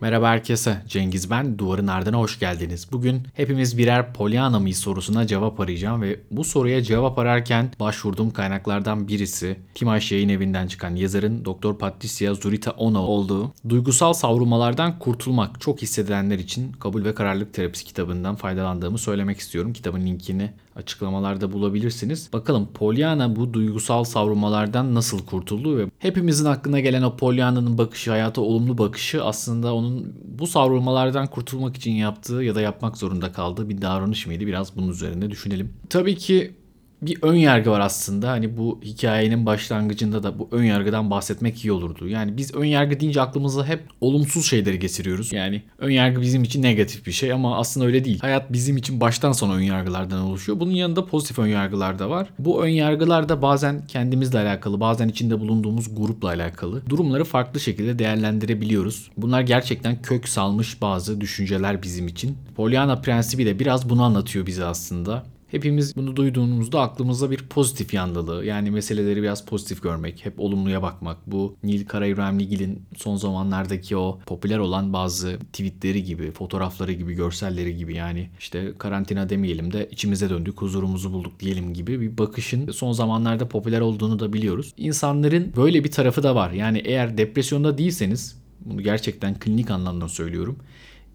Merhaba herkese. Cengiz ben. Duvarın ardına hoş geldiniz. Bugün hepimiz birer Pollyanna mıyız sorusuna cevap arayacağım ve bu soruya cevap ararken başvurduğum kaynaklardan birisi Timaş Yayın Evi'nden çıkan yazarın Doktor Patricia Zurita Ono olduğu Duygusal Savrulmalardan Kurtulmak çok hissedilenler için Kabul ve Kararlılık Terapisi kitabından faydalandığımı söylemek istiyorum. Kitabın linkini açıklamalarda bulabilirsiniz. Bakalım Pollyanna bu duygusal savrulmalardan nasıl kurtuldu ve hepimizin aklına gelen o Pollyanna'nın bakışı, hayata olumlu bakışı aslında onun bu savrulmalardan kurtulmak için yaptığı ya da yapmak zorunda kaldığı bir davranış mıydı? Biraz bunun üzerinde düşünelim. Tabii ki bir ön yargı var aslında. Hani bu hikayenin başlangıcında da bu ön yargıdan bahsetmek iyi olurdu. Yani biz ön yargı deyince aklımıza hep olumsuz şeyleri getiriyoruz. Yani ön yargı bizim için negatif bir şey ama aslında öyle değil. Hayat bizim için baştan sona ön yargılardan oluşuyor. Bunun yanında pozitif ön yargılar da var. Bu ön yargılar da bazen kendimizle alakalı, bazen içinde bulunduğumuz grupla alakalı. Durumları farklı şekilde değerlendirebiliyoruz. Bunlar gerçekten kök salmış bazı düşünceler bizim için. Pollyanna prensibi de biraz bunu anlatıyor bize aslında. Hepimiz bunu duyduğumuzda aklımıza bir pozitif yanlılığı yani meseleleri biraz pozitif görmek, hep olumluya bakmak. Bu Nil Karaibrahimligil'in son zamanlardaki o popüler olan bazı tweetleri gibi, fotoğrafları gibi, görselleri gibi yani işte karantina demeyelim de içimize döndük, huzurumuzu bulduk diyelim gibi bir bakışın son zamanlarda popüler olduğunu da biliyoruz. İnsanların böyle bir tarafı da var. Yani eğer depresyonda değilseniz bunu gerçekten klinik anlamda söylüyorum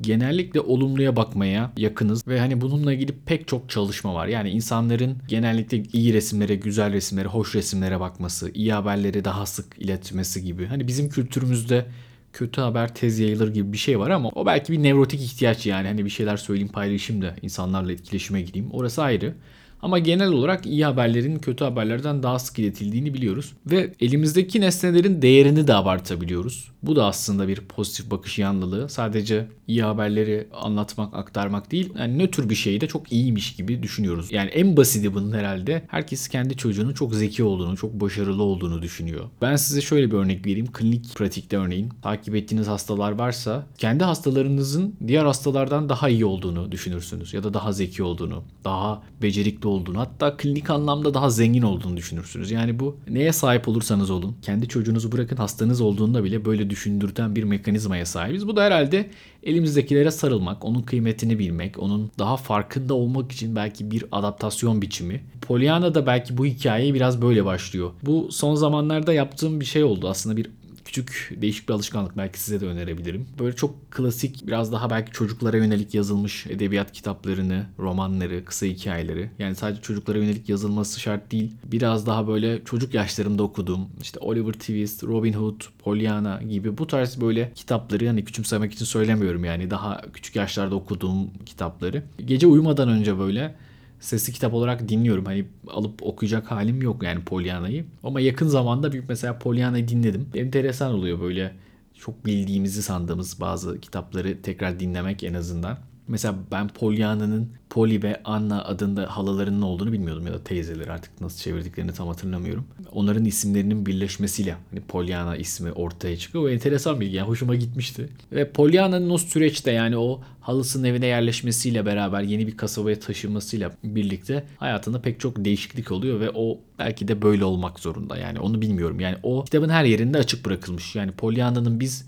genellikle olumluya bakmaya yakınız ve hani bununla ilgili pek çok çalışma var. Yani insanların genellikle iyi resimlere, güzel resimlere, hoş resimlere bakması, iyi haberleri daha sık iletmesi gibi. Hani bizim kültürümüzde kötü haber tez yayılır gibi bir şey var ama o belki bir nevrotik ihtiyaç yani. Hani bir şeyler söyleyeyim paylaşayım da insanlarla etkileşime gireyim. Orası ayrı. Ama genel olarak iyi haberlerin kötü haberlerden daha sık iletildiğini biliyoruz. Ve elimizdeki nesnelerin değerini de abartabiliyoruz. Bu da aslında bir pozitif bakış yanlılığı. Sadece iyi haberleri anlatmak, aktarmak değil. Yani nötr bir şeyi de çok iyiymiş gibi düşünüyoruz. Yani en basiti bunun herhalde herkes kendi çocuğunun çok zeki olduğunu, çok başarılı olduğunu düşünüyor. Ben size şöyle bir örnek vereyim. Klinik pratikte örneğin takip ettiğiniz hastalar varsa kendi hastalarınızın diğer hastalardan daha iyi olduğunu düşünürsünüz. Ya da daha zeki olduğunu, daha becerikli olduğunu hatta klinik anlamda daha zengin olduğunu düşünürsünüz. Yani bu neye sahip olursanız olun kendi çocuğunuzu bırakın hastanız olduğunda bile böyle düşündürten bir mekanizmaya sahibiz. Bu da herhalde elimizdekilere sarılmak, onun kıymetini bilmek, onun daha farkında olmak için belki bir adaptasyon biçimi. Pollyanna da belki bu hikayeyi biraz böyle başlıyor. Bu son zamanlarda yaptığım bir şey oldu. Aslında bir küçük değişik bir alışkanlık belki size de önerebilirim. Böyle çok klasik biraz daha belki çocuklara yönelik yazılmış edebiyat kitaplarını, romanları, kısa hikayeleri. Yani sadece çocuklara yönelik yazılması şart değil. Biraz daha böyle çocuk yaşlarımda okuduğum işte Oliver Twist, Robin Hood, Pollyanna gibi bu tarz böyle kitapları hani küçümsemek için söylemiyorum yani daha küçük yaşlarda okuduğum kitapları. Gece uyumadan önce böyle sesli kitap olarak dinliyorum. Hani alıp okuyacak halim yok yani Pollyanna'yı. Ama yakın zamanda bir mesela Pollyanna'yı dinledim. Enteresan oluyor böyle çok bildiğimizi sandığımız bazı kitapları tekrar dinlemek en azından. Mesela ben Pollyanna'nın Polly ve Anna adında halalarının olduğunu bilmiyordum ya da teyzeleri artık nasıl çevirdiklerini tam hatırlamıyorum. Onların isimlerinin birleşmesiyle hani Pollyanna ismi ortaya çıkıyor. O enteresan bilgi yani hoşuma gitmişti. Ve Pollyanna'nın o süreçte yani o halısının evine yerleşmesiyle beraber yeni bir kasabaya taşınmasıyla birlikte hayatında pek çok değişiklik oluyor ve o belki de böyle olmak zorunda. Yani onu bilmiyorum. Yani o kitabın her yerinde açık bırakılmış. Yani Pollyanna'nın biz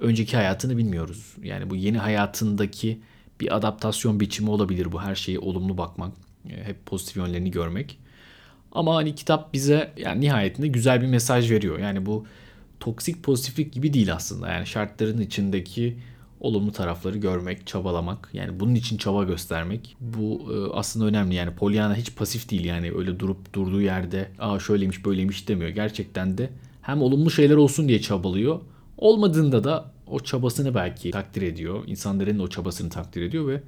önceki hayatını bilmiyoruz. Yani bu yeni hayatındaki bir adaptasyon biçimi olabilir bu her şeyi olumlu bakmak. E, hep pozitif yönlerini görmek. Ama hani kitap bize yani nihayetinde güzel bir mesaj veriyor. Yani bu toksik pozitiflik gibi değil aslında. Yani şartların içindeki olumlu tarafları görmek, çabalamak. Yani bunun için çaba göstermek. Bu e, aslında önemli. Yani Pollyanna hiç pasif değil. Yani öyle durup durduğu yerde aa şöyleymiş böyleymiş demiyor. Gerçekten de hem olumlu şeyler olsun diye çabalıyor. Olmadığında da o çabasını belki takdir ediyor. İnsanların o çabasını takdir ediyor ve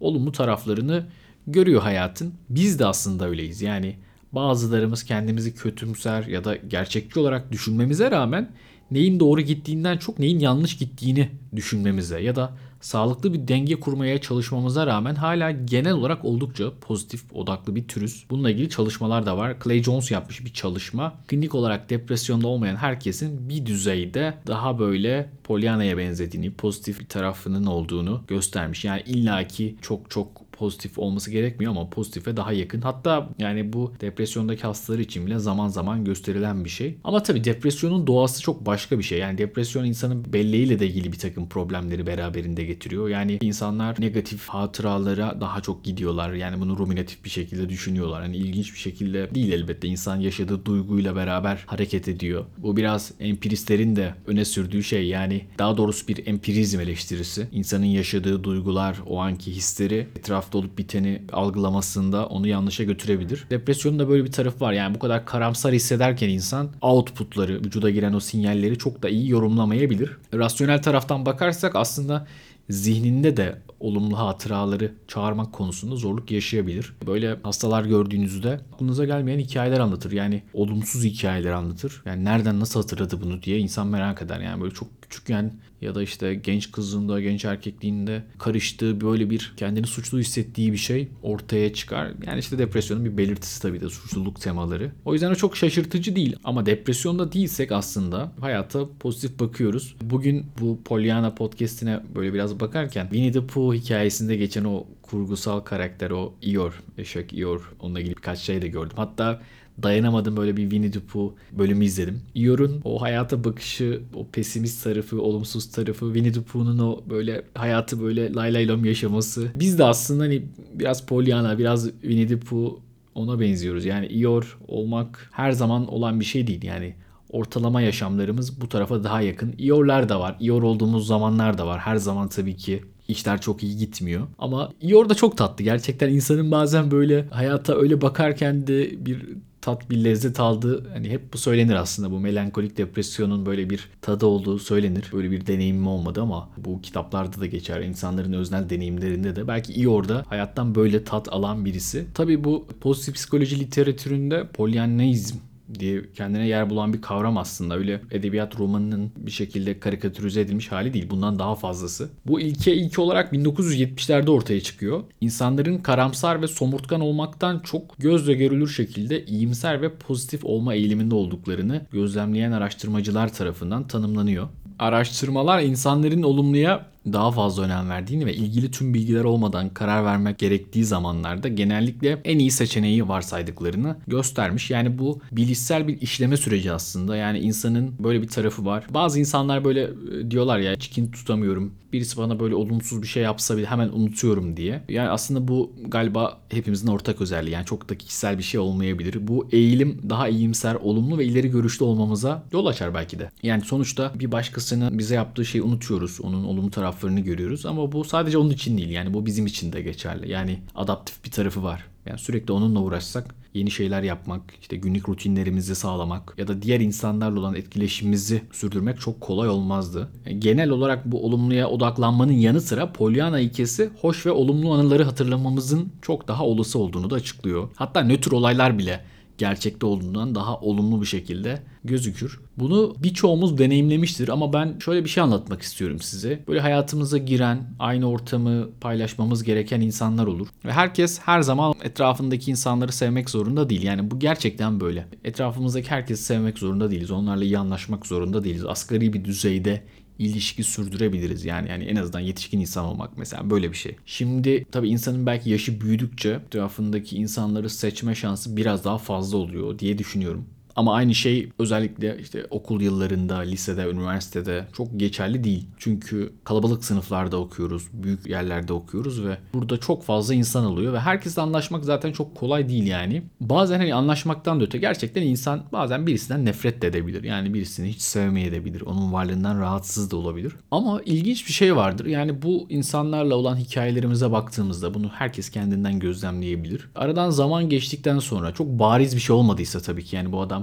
olumlu taraflarını görüyor hayatın. Biz de aslında öyleyiz. Yani bazılarımız kendimizi kötümser ya da gerçekçi olarak düşünmemize rağmen neyin doğru gittiğinden çok neyin yanlış gittiğini düşünmemize ya da sağlıklı bir denge kurmaya çalışmamıza rağmen hala genel olarak oldukça pozitif odaklı bir türüz. Bununla ilgili çalışmalar da var. Clay Jones yapmış bir çalışma. Klinik olarak depresyonda olmayan herkesin bir düzeyde daha böyle Pollyanna'ya benzediğini, pozitif bir tarafının olduğunu göstermiş. Yani illaki çok çok pozitif olması gerekmiyor ama pozitife daha yakın. Hatta yani bu depresyondaki hastalar için bile zaman zaman gösterilen bir şey. Ama tabii depresyonun doğası çok başka bir şey. Yani depresyon insanın belleğiyle de ilgili bir takım problemleri beraberinde getiriyor. Yani insanlar negatif hatıralara daha çok gidiyorlar. Yani bunu ruminatif bir şekilde düşünüyorlar. Hani ilginç bir şekilde değil elbette. İnsan yaşadığı duyguyla beraber hareket ediyor. Bu biraz empiristlerin de öne sürdüğü şey. Yani daha doğrusu bir empirizm eleştirisi. İnsanın yaşadığı duygular, o anki hisleri etrafta olup biteni algılamasında onu yanlışa götürebilir. Depresyonun da böyle bir tarafı var. Yani bu kadar karamsar hissederken insan outputları, vücuda giren o sinyalleri çok da iyi yorumlamayabilir. Rasyonel taraftan bakarsak aslında zihninde de olumlu hatıraları çağırmak konusunda zorluk yaşayabilir. Böyle hastalar gördüğünüzde aklınıza gelmeyen hikayeler anlatır. Yani olumsuz hikayeler anlatır. Yani nereden nasıl hatırladı bunu diye insan merak eder. Yani böyle çok küçükken ya da işte genç kızlığında, genç erkekliğinde karıştığı böyle bir kendini suçlu hissettiği bir şey ortaya çıkar. Yani işte depresyonun bir belirtisi tabii de suçluluk temaları. O yüzden o çok şaşırtıcı değil ama depresyonda değilsek aslında hayata pozitif bakıyoruz. Bugün bu Pollyanna podcast'ine böyle biraz bakarken Winnie the Pooh hikayesinde geçen o kurgusal karakter o Eeyore, eşek Eeyore onunla ilgili birkaç şey de gördüm. Hatta dayanamadım böyle bir Winnie the Pooh bölümü izledim. Eeyore'un o hayata bakışı, o pesimist tarafı, olumsuz tarafı, Winnie the Pooh'un o böyle hayatı böyle lay lay lom yaşaması. Biz de aslında hani biraz Pollyanna, biraz Winnie the Pooh ona benziyoruz. Yani Eeyore olmak her zaman olan bir şey değil. Yani ortalama yaşamlarımız bu tarafa daha yakın. Eeyore'lar da var. Eeyore olduğumuz zamanlar da var. Her zaman tabii ki işler çok iyi gitmiyor. Ama Eeyore da çok tatlı. Gerçekten insanın bazen böyle hayata öyle bakarken de bir tat bir lezzet aldı. Hani hep bu söylenir aslında bu melankolik depresyonun böyle bir tadı olduğu söylenir. Böyle bir deneyimim olmadı ama bu kitaplarda da geçer. İnsanların öznel deneyimlerinde de belki iyi orada hayattan böyle tat alan birisi. Tabii bu pozitif psikoloji literatüründe polyanneizm diye kendine yer bulan bir kavram aslında. Öyle edebiyat romanının bir şekilde karikatürize edilmiş hali değil. Bundan daha fazlası. Bu ilke ilk olarak 1970'lerde ortaya çıkıyor. İnsanların karamsar ve somurtkan olmaktan çok gözle görülür şekilde iyimser ve pozitif olma eğiliminde olduklarını gözlemleyen araştırmacılar tarafından tanımlanıyor. Araştırmalar insanların olumluya daha fazla önem verdiğini ve ilgili tüm bilgiler olmadan karar vermek gerektiği zamanlarda genellikle en iyi seçeneği varsaydıklarını göstermiş. Yani bu bilişsel bir işleme süreci aslında. Yani insanın böyle bir tarafı var. Bazı insanlar böyle e, diyorlar ya çikin tutamıyorum. Birisi bana böyle olumsuz bir şey yapsa bile hemen unutuyorum diye. Yani aslında bu galiba hepimizin ortak özelliği. Yani çok da kişisel bir şey olmayabilir. Bu eğilim daha iyimser, olumlu ve ileri görüşlü olmamıza yol açar belki de. Yani sonuçta bir başkasının bize yaptığı şeyi unutuyoruz. Onun olumlu tarafı taraflarını görüyoruz ama bu sadece onun için değil yani bu bizim için de geçerli. Yani adaptif bir tarafı var. Yani sürekli onunla uğraşsak yeni şeyler yapmak, işte günlük rutinlerimizi sağlamak ya da diğer insanlarla olan etkileşimimizi sürdürmek çok kolay olmazdı. Genel olarak bu olumluya odaklanmanın yanı sıra Pollyanna hikayesi hoş ve olumlu anıları hatırlamamızın çok daha olası olduğunu da açıklıyor. Hatta nötr olaylar bile gerçekte olduğundan daha olumlu bir şekilde gözükür. Bunu birçoğumuz deneyimlemiştir ama ben şöyle bir şey anlatmak istiyorum size. Böyle hayatımıza giren, aynı ortamı paylaşmamız gereken insanlar olur. Ve herkes her zaman etrafındaki insanları sevmek zorunda değil. Yani bu gerçekten böyle. Etrafımızdaki herkesi sevmek zorunda değiliz. Onlarla iyi anlaşmak zorunda değiliz. Asgari bir düzeyde ilişki sürdürebiliriz. Yani yani en azından yetişkin insan olmak mesela böyle bir şey. Şimdi tabii insanın belki yaşı büyüdükçe etrafındaki insanları seçme şansı biraz daha fazla oluyor diye düşünüyorum. Ama aynı şey özellikle işte okul yıllarında, lisede, üniversitede çok geçerli değil. Çünkü kalabalık sınıflarda okuyoruz, büyük yerlerde okuyoruz ve burada çok fazla insan oluyor ve herkesle anlaşmak zaten çok kolay değil yani. Bazen hani anlaşmaktan da öte gerçekten insan bazen birisinden nefret de edebilir. Yani birisini hiç sevmeyebilir. Onun varlığından rahatsız da olabilir. Ama ilginç bir şey vardır. Yani bu insanlarla olan hikayelerimize baktığımızda bunu herkes kendinden gözlemleyebilir. Aradan zaman geçtikten sonra çok bariz bir şey olmadıysa tabii ki yani bu adam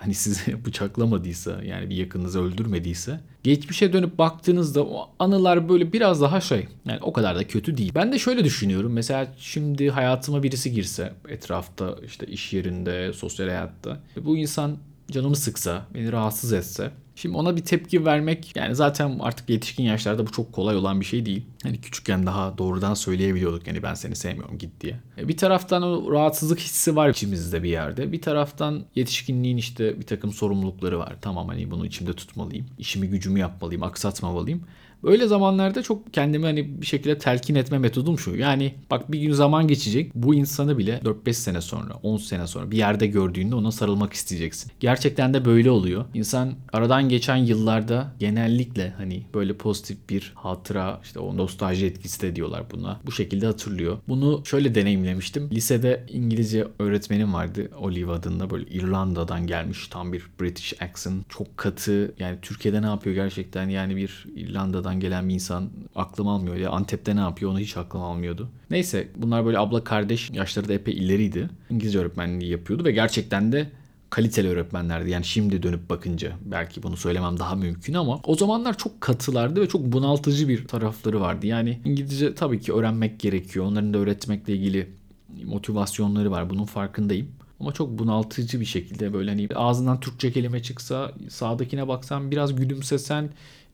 hani sizi bıçaklamadıysa yani bir yakınınızı öldürmediyse geçmişe dönüp baktığınızda o anılar böyle biraz daha şey yani o kadar da kötü değil. Ben de şöyle düşünüyorum mesela şimdi hayatıma birisi girse etrafta işte iş yerinde sosyal hayatta bu insan canımı sıksa beni rahatsız etse Şimdi ona bir tepki vermek yani zaten artık yetişkin yaşlarda bu çok kolay olan bir şey değil. Hani küçükken daha doğrudan söyleyebiliyorduk yani ben seni sevmiyorum git diye. E, bir taraftan o rahatsızlık hissi var içimizde bir yerde. Bir taraftan yetişkinliğin işte bir takım sorumlulukları var. Tamam hani bunu içimde tutmalıyım. İşimi gücümü yapmalıyım, aksatmamalıyım. Böyle zamanlarda çok kendimi hani bir şekilde telkin etme metodum şu. Yani bak bir gün zaman geçecek. Bu insanı bile 4-5 sene sonra, 10 sene sonra bir yerde gördüğünde ona sarılmak isteyeceksin. Gerçekten de böyle oluyor. İnsan aradan geçen yıllarda genellikle hani böyle pozitif bir hatıra işte o nostalji etkisi de diyorlar buna. Bu şekilde hatırlıyor. Bunu şöyle deneyimlemiştim. Lisede İngilizce öğretmenim vardı. Olive adında böyle İrlanda'dan gelmiş tam bir British accent. Çok katı yani Türkiye'de ne yapıyor gerçekten yani bir İrlanda'dan Ankara'dan gelen bir insan aklım almıyor. Ya Antep'te ne yapıyor onu hiç aklım almıyordu. Neyse bunlar böyle abla kardeş yaşları da epey ileriydi. İngilizce öğretmenliği yapıyordu ve gerçekten de kaliteli öğretmenlerdi. Yani şimdi dönüp bakınca belki bunu söylemem daha mümkün ama o zamanlar çok katılardı ve çok bunaltıcı bir tarafları vardı. Yani İngilizce tabii ki öğrenmek gerekiyor. Onların da öğretmekle ilgili motivasyonları var. Bunun farkındayım. Ama çok bunaltıcı bir şekilde böyle hani ağzından Türkçe kelime çıksa sağdakine baksan biraz gülümsesen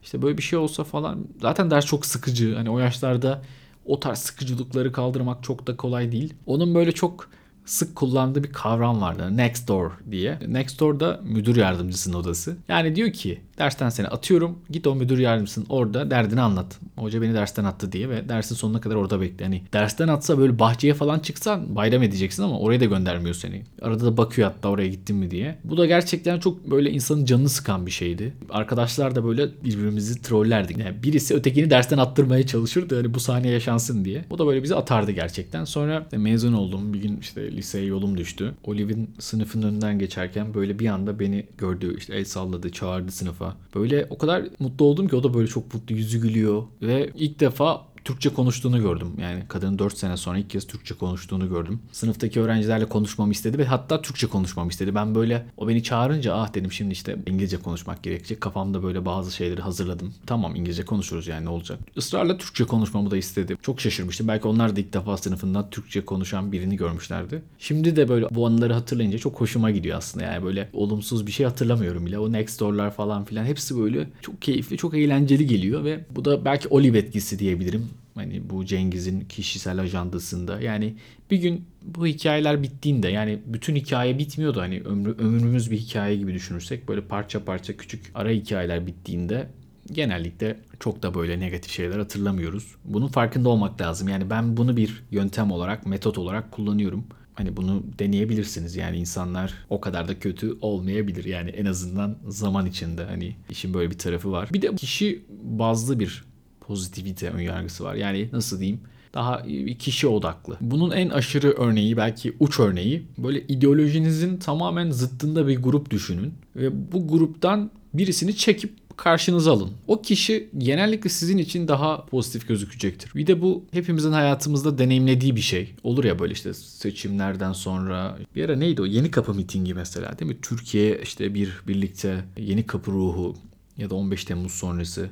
işte böyle bir şey olsa falan zaten ders çok sıkıcı. Hani o yaşlarda o tarz sıkıcılıkları kaldırmak çok da kolay değil. Onun böyle çok sık kullandığı bir kavram vardı. Next door diye. Next door da müdür yardımcısının odası. Yani diyor ki dersten seni atıyorum. Git o müdür yardımcısının orada derdini anlat. Hoca beni dersten attı diye ve dersin sonuna kadar orada bekle. Hani dersten atsa böyle bahçeye falan çıksan bayram edeceksin ama oraya da göndermiyor seni. Arada da bakıyor hatta oraya gittin mi diye. Bu da gerçekten çok böyle insanın canını sıkan bir şeydi. Arkadaşlar da böyle birbirimizi trollerdik. Yani birisi ötekini dersten attırmaya çalışırdı. Hani bu sahne yaşansın diye. O da böyle bizi atardı gerçekten. Sonra mezun oldum. Bir gün işte liseye yolum düştü. Olive'in sınıfının önünden geçerken böyle bir anda beni gördü. işte el salladı, çağırdı sınıfa. Böyle o kadar mutlu oldum ki o da böyle çok mutlu yüzü gülüyor. Ve ilk defa Türkçe konuştuğunu gördüm. Yani kadının 4 sene sonra ilk kez Türkçe konuştuğunu gördüm. Sınıftaki öğrencilerle konuşmamı istedi ve hatta Türkçe konuşmamı istedi. Ben böyle o beni çağırınca ah dedim şimdi işte İngilizce konuşmak gerekecek. Kafamda böyle bazı şeyleri hazırladım. Tamam İngilizce konuşuruz yani ne olacak. Israrla Türkçe konuşmamı da istedi. Çok şaşırmıştım. Belki onlar da ilk defa sınıfından Türkçe konuşan birini görmüşlerdi. Şimdi de böyle bu anıları hatırlayınca çok hoşuma gidiyor aslında. Yani böyle olumsuz bir şey hatırlamıyorum bile. O next door'lar falan filan hepsi böyle çok keyifli, çok eğlenceli geliyor ve bu da belki Olive etkisi diyebilirim. Hani bu Cengiz'in kişisel ajandasında. Yani bir gün bu hikayeler bittiğinde yani bütün hikaye bitmiyordu. Hani ömrü, ömrümüz bir hikaye gibi düşünürsek böyle parça parça küçük ara hikayeler bittiğinde genellikle çok da böyle negatif şeyler hatırlamıyoruz. Bunun farkında olmak lazım. Yani ben bunu bir yöntem olarak, metot olarak kullanıyorum. Hani bunu deneyebilirsiniz. Yani insanlar o kadar da kötü olmayabilir. Yani en azından zaman içinde hani işin böyle bir tarafı var. Bir de kişi bazlı bir pozitivite önyargısı var. Yani nasıl diyeyim? daha kişi odaklı. Bunun en aşırı örneği belki uç örneği böyle ideolojinizin tamamen zıttında bir grup düşünün ve bu gruptan birisini çekip karşınıza alın. O kişi genellikle sizin için daha pozitif gözükecektir. Bir de bu hepimizin hayatımızda deneyimlediği bir şey. Olur ya böyle işte seçimlerden sonra bir ara neydi o yeni kapı mitingi mesela değil mi? Türkiye işte bir birlikte yeni kapı ruhu ya da 15 Temmuz sonrası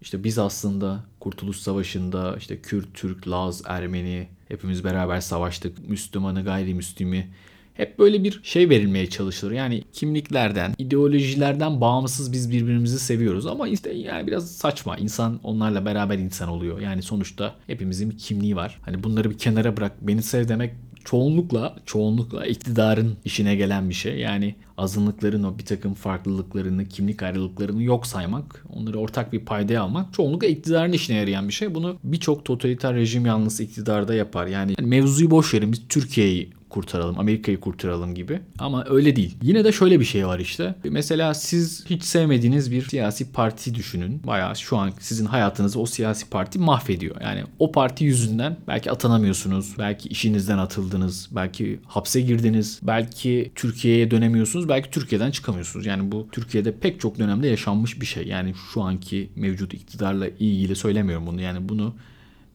işte biz aslında Kurtuluş Savaşı'nda işte Kürt, Türk, Laz, Ermeni hepimiz beraber savaştık. Müslümanı, gayrimüslimi hep böyle bir şey verilmeye çalışılır. Yani kimliklerden, ideolojilerden bağımsız biz birbirimizi seviyoruz ama işte yani biraz saçma. İnsan onlarla beraber insan oluyor. Yani sonuçta hepimizin bir kimliği var. Hani bunları bir kenara bırak. Beni sev demek çoğunlukla çoğunlukla iktidarın işine gelen bir şey. Yani azınlıkların o bir takım farklılıklarını, kimlik ayrılıklarını yok saymak, onları ortak bir paydaya almak çoğunlukla iktidarın işine yarayan bir şey. Bunu birçok totaliter rejim yalnız iktidarda yapar. Yani mevzuyu boş verin biz Türkiye'yi kurtaralım, Amerika'yı kurtaralım gibi. Ama öyle değil. Yine de şöyle bir şey var işte. Mesela siz hiç sevmediğiniz bir siyasi parti düşünün. Bayağı şu an sizin hayatınızı o siyasi parti mahvediyor. Yani o parti yüzünden belki atanamıyorsunuz, belki işinizden atıldınız, belki hapse girdiniz, belki Türkiye'ye dönemiyorsunuz, belki Türkiye'den çıkamıyorsunuz. Yani bu Türkiye'de pek çok dönemde yaşanmış bir şey. Yani şu anki mevcut iktidarla ilgili söylemiyorum bunu. Yani bunu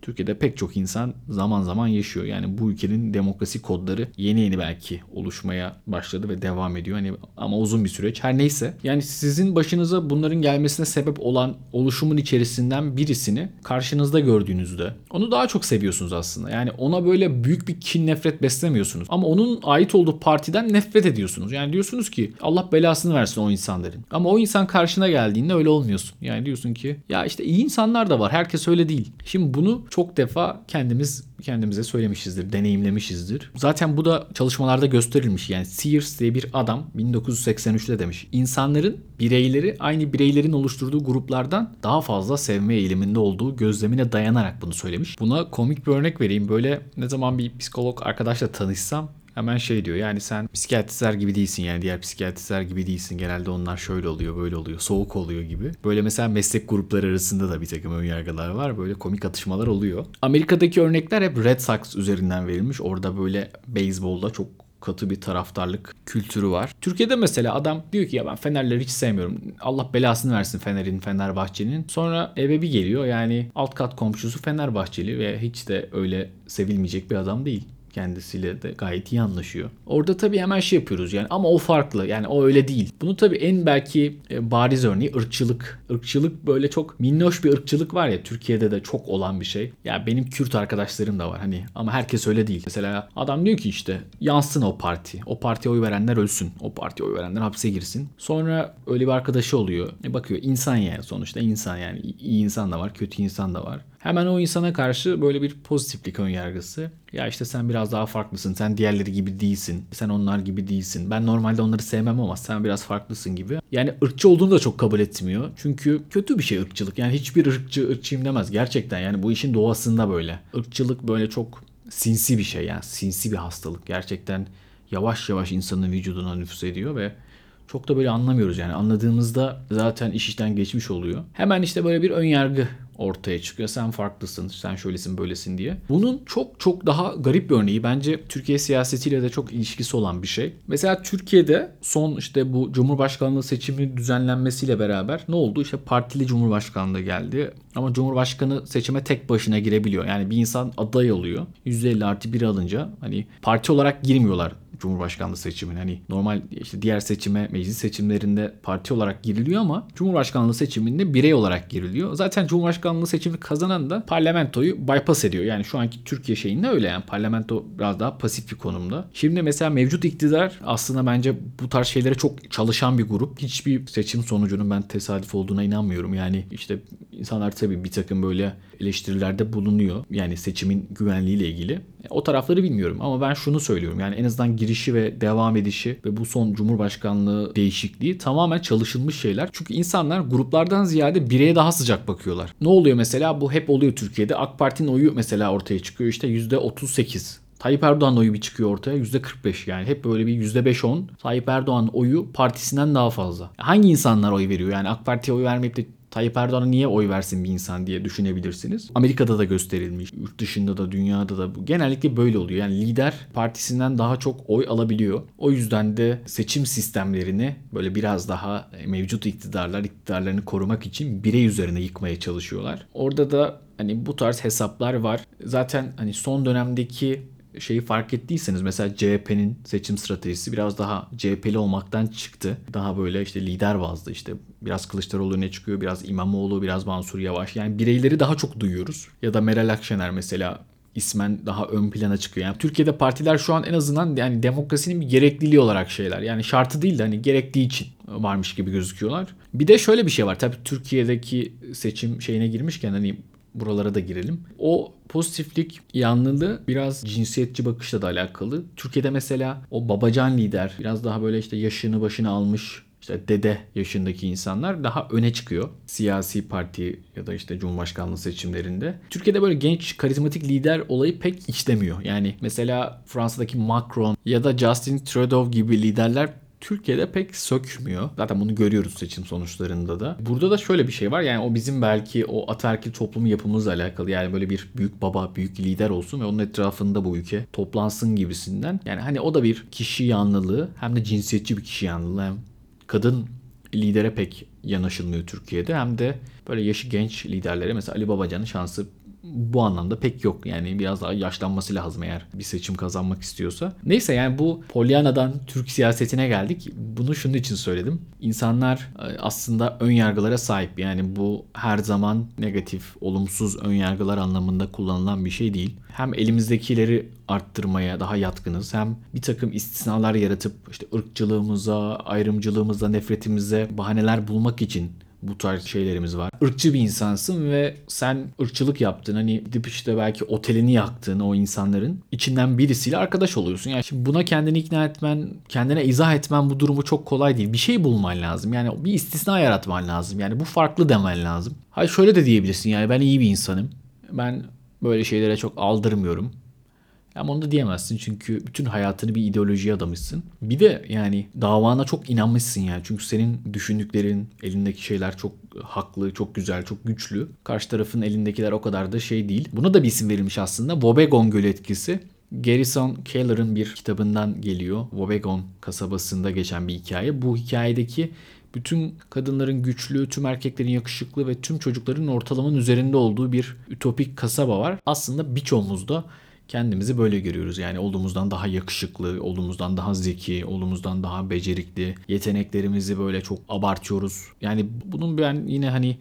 Türkiye'de pek çok insan zaman zaman yaşıyor. Yani bu ülkenin demokrasi kodları yeni yeni belki oluşmaya başladı ve devam ediyor. Hani ama uzun bir süreç. Her neyse. Yani sizin başınıza bunların gelmesine sebep olan oluşumun içerisinden birisini karşınızda gördüğünüzde onu daha çok seviyorsunuz aslında. Yani ona böyle büyük bir kin nefret beslemiyorsunuz. Ama onun ait olduğu partiden nefret ediyorsunuz. Yani diyorsunuz ki Allah belasını versin o insanların. Ama o insan karşına geldiğinde öyle olmuyorsun. Yani diyorsun ki ya işte iyi insanlar da var. Herkes öyle değil. Şimdi bunu çok defa kendimiz kendimize söylemişizdir, deneyimlemişizdir. Zaten bu da çalışmalarda gösterilmiş. Yani Sears diye bir adam 1983'te demiş. İnsanların bireyleri aynı bireylerin oluşturduğu gruplardan daha fazla sevme eğiliminde olduğu gözlemine dayanarak bunu söylemiş. Buna komik bir örnek vereyim. Böyle ne zaman bir psikolog arkadaşla tanışsam hemen şey diyor yani sen psikiyatristler gibi değilsin yani diğer psikiyatristler gibi değilsin. Genelde onlar şöyle oluyor böyle oluyor soğuk oluyor gibi. Böyle mesela meslek grupları arasında da bir takım önyargılar var. Böyle komik atışmalar oluyor. Amerika'daki örnekler hep Red Sox üzerinden verilmiş. Orada böyle beyzbolda çok katı bir taraftarlık kültürü var. Türkiye'de mesela adam diyor ki ya ben Fenerleri hiç sevmiyorum. Allah belasını versin Fener'in, Fenerbahçe'nin. Sonra eve bir geliyor yani alt kat komşusu Fenerbahçeli ve hiç de öyle sevilmeyecek bir adam değil kendisiyle de gayet iyi anlaşıyor. Orada tabii hemen şey yapıyoruz yani ama o farklı yani o öyle değil. Bunu tabii en belki e, bariz örneği ırkçılık. Irkçılık böyle çok minnoş bir ırkçılık var ya Türkiye'de de çok olan bir şey. Ya benim Kürt arkadaşlarım da var hani ama herkes öyle değil. Mesela adam diyor ki işte yansın o parti. O partiye oy verenler ölsün. O partiye oy verenler hapse girsin. Sonra öyle bir arkadaşı oluyor. E bakıyor insan yani sonuçta insan yani iyi insan da var, kötü insan da var. Hemen o insana karşı böyle bir pozitiflik ön yargısı. Ya işte sen biraz daha farklısın. Sen diğerleri gibi değilsin. Sen onlar gibi değilsin. Ben normalde onları sevmem ama sen biraz farklısın gibi. Yani ırkçı olduğunu da çok kabul etmiyor. Çünkü kötü bir şey ırkçılık. Yani hiçbir ırkçı ırkçıyım demez. Gerçekten yani bu işin doğasında böyle. Irkçılık böyle çok sinsi bir şey yani. Sinsi bir hastalık. Gerçekten yavaş yavaş insanın vücuduna nüfus ediyor ve çok da böyle anlamıyoruz yani anladığımızda zaten iş işten geçmiş oluyor. Hemen işte böyle bir ön yargı ortaya çıkıyor. Sen farklısın, sen şöylesin, böylesin diye. Bunun çok çok daha garip bir örneği bence Türkiye siyasetiyle de çok ilişkisi olan bir şey. Mesela Türkiye'de son işte bu Cumhurbaşkanlığı seçimi düzenlenmesiyle beraber ne oldu? İşte partili Cumhurbaşkanlığı geldi. Ama Cumhurbaşkanı seçime tek başına girebiliyor. Yani bir insan aday oluyor. %50 artı 1 alınca hani parti olarak girmiyorlar Cumhurbaşkanlığı seçimine. Hani normal işte diğer seçime, meclis seçimlerinde parti olarak giriliyor ama Cumhurbaşkanlığı seçiminde birey olarak giriliyor. Zaten Cumhurbaşkanlığı seçimini kazanan da parlamentoyu bypass ediyor. Yani şu anki Türkiye şeyinde öyle yani parlamento biraz daha pasif bir konumda. Şimdi mesela mevcut iktidar aslında bence bu tarz şeylere çok çalışan bir grup. Hiçbir seçim sonucunun ben tesadüf olduğuna inanmıyorum. Yani işte insanlar tabii bir takım böyle eleştirilerde bulunuyor. Yani seçimin güvenliğiyle ilgili. O tarafları bilmiyorum ama ben şunu söylüyorum. Yani en azından girişi ve devam edişi ve bu son Cumhurbaşkanlığı değişikliği tamamen çalışılmış şeyler. Çünkü insanlar gruplardan ziyade bireye daha sıcak bakıyorlar. Ne oluyor mesela? Bu hep oluyor Türkiye'de. AK Parti'nin oyu mesela ortaya çıkıyor. İşte %38. Tayyip Erdoğan oyu bir çıkıyor ortaya %45 yani hep böyle bir %5-10 Tayyip Erdoğan oyu partisinden daha fazla. Hangi insanlar oy veriyor yani AK Parti'ye oy vermeyip de Tayyip Erdoğan'a niye oy versin bir insan diye düşünebilirsiniz. Amerika'da da gösterilmiş, yurt dışında da dünyada da bu genellikle böyle oluyor. Yani lider partisinden daha çok oy alabiliyor. O yüzden de seçim sistemlerini böyle biraz daha mevcut iktidarlar iktidarlarını korumak için birey üzerine yıkmaya çalışıyorlar. Orada da hani bu tarz hesaplar var. Zaten hani son dönemdeki şeyi fark ettiyseniz mesela CHP'nin seçim stratejisi biraz daha CHP'li olmaktan çıktı. Daha böyle işte lider bazlı işte biraz Kılıçdaroğlu ne çıkıyor, biraz İmamoğlu, biraz Mansur Yavaş. Yani bireyleri daha çok duyuyoruz. Ya da Meral Akşener mesela ismen daha ön plana çıkıyor. Yani Türkiye'de partiler şu an en azından yani demokrasinin bir gerekliliği olarak şeyler. Yani şartı değil de hani gerektiği için varmış gibi gözüküyorlar. Bir de şöyle bir şey var. Tabii Türkiye'deki seçim şeyine girmişken hani buralara da girelim. O pozitiflik yanlılığı biraz cinsiyetçi bakışla da alakalı. Türkiye'de mesela o babacan lider biraz daha böyle işte yaşını başını almış işte dede yaşındaki insanlar daha öne çıkıyor. Siyasi parti ya da işte cumhurbaşkanlığı seçimlerinde. Türkiye'de böyle genç karizmatik lider olayı pek işlemiyor. Yani mesela Fransa'daki Macron ya da Justin Trudeau gibi liderler Türkiye'de pek sökmüyor. Zaten bunu görüyoruz seçim sonuçlarında da. Burada da şöyle bir şey var. Yani o bizim belki o ataerkil toplumu yapımızla alakalı. Yani böyle bir büyük baba, büyük lider olsun ve onun etrafında bu ülke toplansın gibisinden. Yani hani o da bir kişi yanlılığı hem de cinsiyetçi bir kişi yanlılığı. Hem kadın lidere pek yanaşılmıyor Türkiye'de. Hem de böyle yaşı genç liderlere mesela Ali Babacan'ın şansı bu anlamda pek yok. Yani biraz daha yaşlanması lazım eğer bir seçim kazanmak istiyorsa. Neyse yani bu Polyana'dan Türk siyasetine geldik. Bunu şunun için söyledim. İnsanlar e, aslında ön yargılara sahip. Yani bu her zaman negatif, olumsuz ön yargılar anlamında kullanılan bir şey değil. Hem elimizdekileri arttırmaya daha yatkınız hem bir takım istisnalar yaratıp işte ırkçılığımıza, ayrımcılığımıza, nefretimize bahaneler bulmak için bu tarz şeylerimiz var. Irkçı bir insansın ve sen ırkçılık yaptın. Hani gidip işte belki otelini yaktın o insanların. içinden birisiyle arkadaş oluyorsun. Yani şimdi buna kendini ikna etmen, kendine izah etmen bu durumu çok kolay değil. Bir şey bulman lazım. Yani bir istisna yaratman lazım. Yani bu farklı demen lazım. Hayır şöyle de diyebilirsin yani ben iyi bir insanım. Ben böyle şeylere çok aldırmıyorum. Ama onu da diyemezsin çünkü bütün hayatını bir ideolojiye adamışsın. Bir de yani davana çok inanmışsın yani. Çünkü senin düşündüklerin, elindeki şeyler çok haklı, çok güzel, çok güçlü. Karşı tarafın elindekiler o kadar da şey değil. Buna da bir isim verilmiş aslında. Wobegon Gölü etkisi. Garrison Keller'ın bir kitabından geliyor. Wobegon kasabasında geçen bir hikaye. Bu hikayedeki bütün kadınların güçlü, tüm erkeklerin yakışıklı ve tüm çocukların ortalamanın üzerinde olduğu bir ütopik kasaba var. Aslında birçoğumuzda kendimizi böyle görüyoruz. Yani olduğumuzdan daha yakışıklı, olduğumuzdan daha zeki, olduğumuzdan daha becerikli, yeteneklerimizi böyle çok abartıyoruz. Yani bunun ben yine hani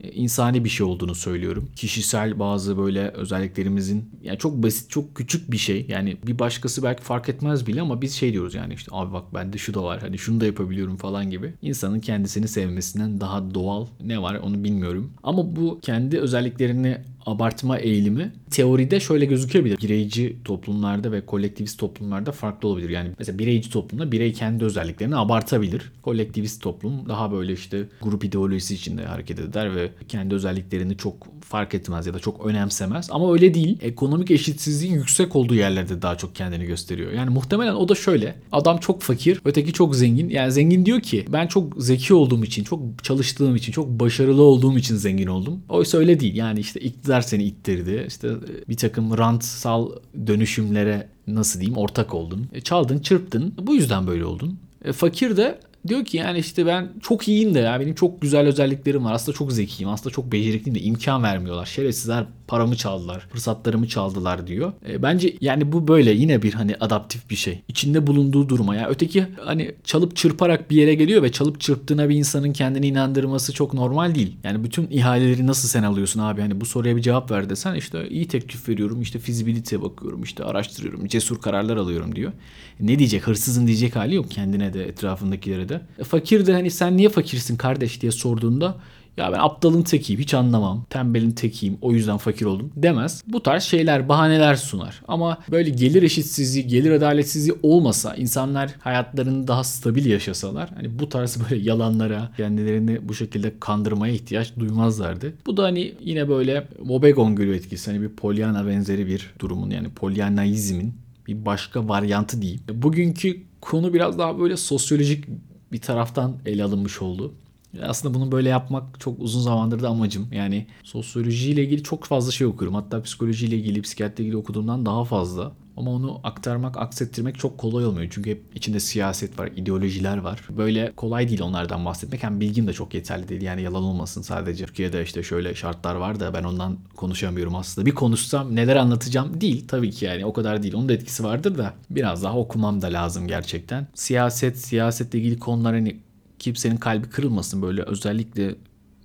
e, insani bir şey olduğunu söylüyorum. Kişisel bazı böyle özelliklerimizin yani çok basit, çok küçük bir şey. Yani bir başkası belki fark etmez bile ama biz şey diyoruz yani işte abi bak bende şu da var. Hani şunu da yapabiliyorum falan gibi. İnsanın kendisini sevmesinden daha doğal ne var onu bilmiyorum. Ama bu kendi özelliklerini abartma eğilimi teoride şöyle gözükebilir. Bireyci toplumlarda ve kolektivist toplumlarda farklı olabilir. Yani mesela bireyci toplumda birey kendi özelliklerini abartabilir. Kolektivist toplum daha böyle işte grup ideolojisi içinde hareket eder ve kendi özelliklerini çok fark etmez ya da çok önemsemez. Ama öyle değil. Ekonomik eşitsizliğin yüksek olduğu yerlerde daha çok kendini gösteriyor. Yani muhtemelen o da şöyle. Adam çok fakir, öteki çok zengin. Yani zengin diyor ki ben çok zeki olduğum için, çok çalıştığım için, çok başarılı olduğum için zengin oldum. Oysa öyle değil. Yani işte iktidar seni ittirdi. İşte e, bir takım rantsal dönüşümlere nasıl diyeyim ortak oldun. E, çaldın, çırptın. Bu yüzden böyle oldun. E, fakir de Diyor ki yani işte ben çok iyiyim de ya benim çok güzel özelliklerim var. Aslında çok zekiyim. Aslında çok becerikliyim de imkan vermiyorlar. Şerefsizler paramı çaldılar. Fırsatlarımı çaldılar diyor. E, bence yani bu böyle yine bir hani adaptif bir şey. İçinde bulunduğu duruma. Yani öteki hani çalıp çırparak bir yere geliyor ve çalıp çırptığına bir insanın kendini inandırması çok normal değil. Yani bütün ihaleleri nasıl sen alıyorsun abi? Hani bu soruya bir cevap ver desen işte iyi teklif veriyorum. işte fizibilite bakıyorum. işte araştırıyorum. Cesur kararlar alıyorum diyor. E, ne diyecek? Hırsızın diyecek hali yok kendine de etrafındakilere de. E, fakir de hani sen niye fakirsin kardeş diye sorduğunda ya ben aptalın tekiyim hiç anlamam. Tembelin tekiyim o yüzden fakir oldum demez. Bu tarz şeyler bahaneler sunar. Ama böyle gelir eşitsizliği, gelir adaletsizliği olmasa insanlar hayatlarını daha stabil yaşasalar hani bu tarz böyle yalanlara kendilerini bu şekilde kandırmaya ihtiyaç duymazlardı. Bu da hani yine böyle Wobegon Gölü etkisi hani bir Pollyanna benzeri bir durumun yani Pollyannaizmin bir başka varyantı diyeyim. Bugünkü konu biraz daha böyle sosyolojik bir taraftan ele alınmış oldu. Aslında bunu böyle yapmak çok uzun zamandır da amacım. Yani sosyolojiyle ilgili çok fazla şey okuyorum. Hatta psikolojiyle ilgili, psikiyatriyle ilgili okuduğumdan daha fazla. Ama onu aktarmak, aksettirmek çok kolay olmuyor. Çünkü hep içinde siyaset var, ideolojiler var. Böyle kolay değil onlardan bahsetmek. Hem bilgim de çok yeterli değil. Yani yalan olmasın sadece. Türkiye'de işte şöyle şartlar var da ben ondan konuşamıyorum aslında. Bir konuşsam neler anlatacağım değil tabii ki yani o kadar değil. Onun da etkisi vardır da biraz daha okumam da lazım gerçekten. Siyaset, siyasetle ilgili konular hani kimsenin kalbi kırılmasın böyle özellikle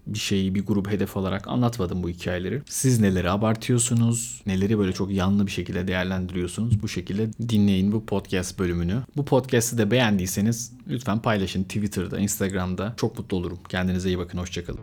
bir şeyi bir grup hedef alarak anlatmadım bu hikayeleri. Siz neleri abartıyorsunuz, neleri böyle çok yanlı bir şekilde değerlendiriyorsunuz. Bu şekilde dinleyin bu podcast bölümünü. Bu podcast'ı da beğendiyseniz lütfen paylaşın Twitter'da, Instagram'da. Çok mutlu olurum. Kendinize iyi bakın. Hoşçakalın.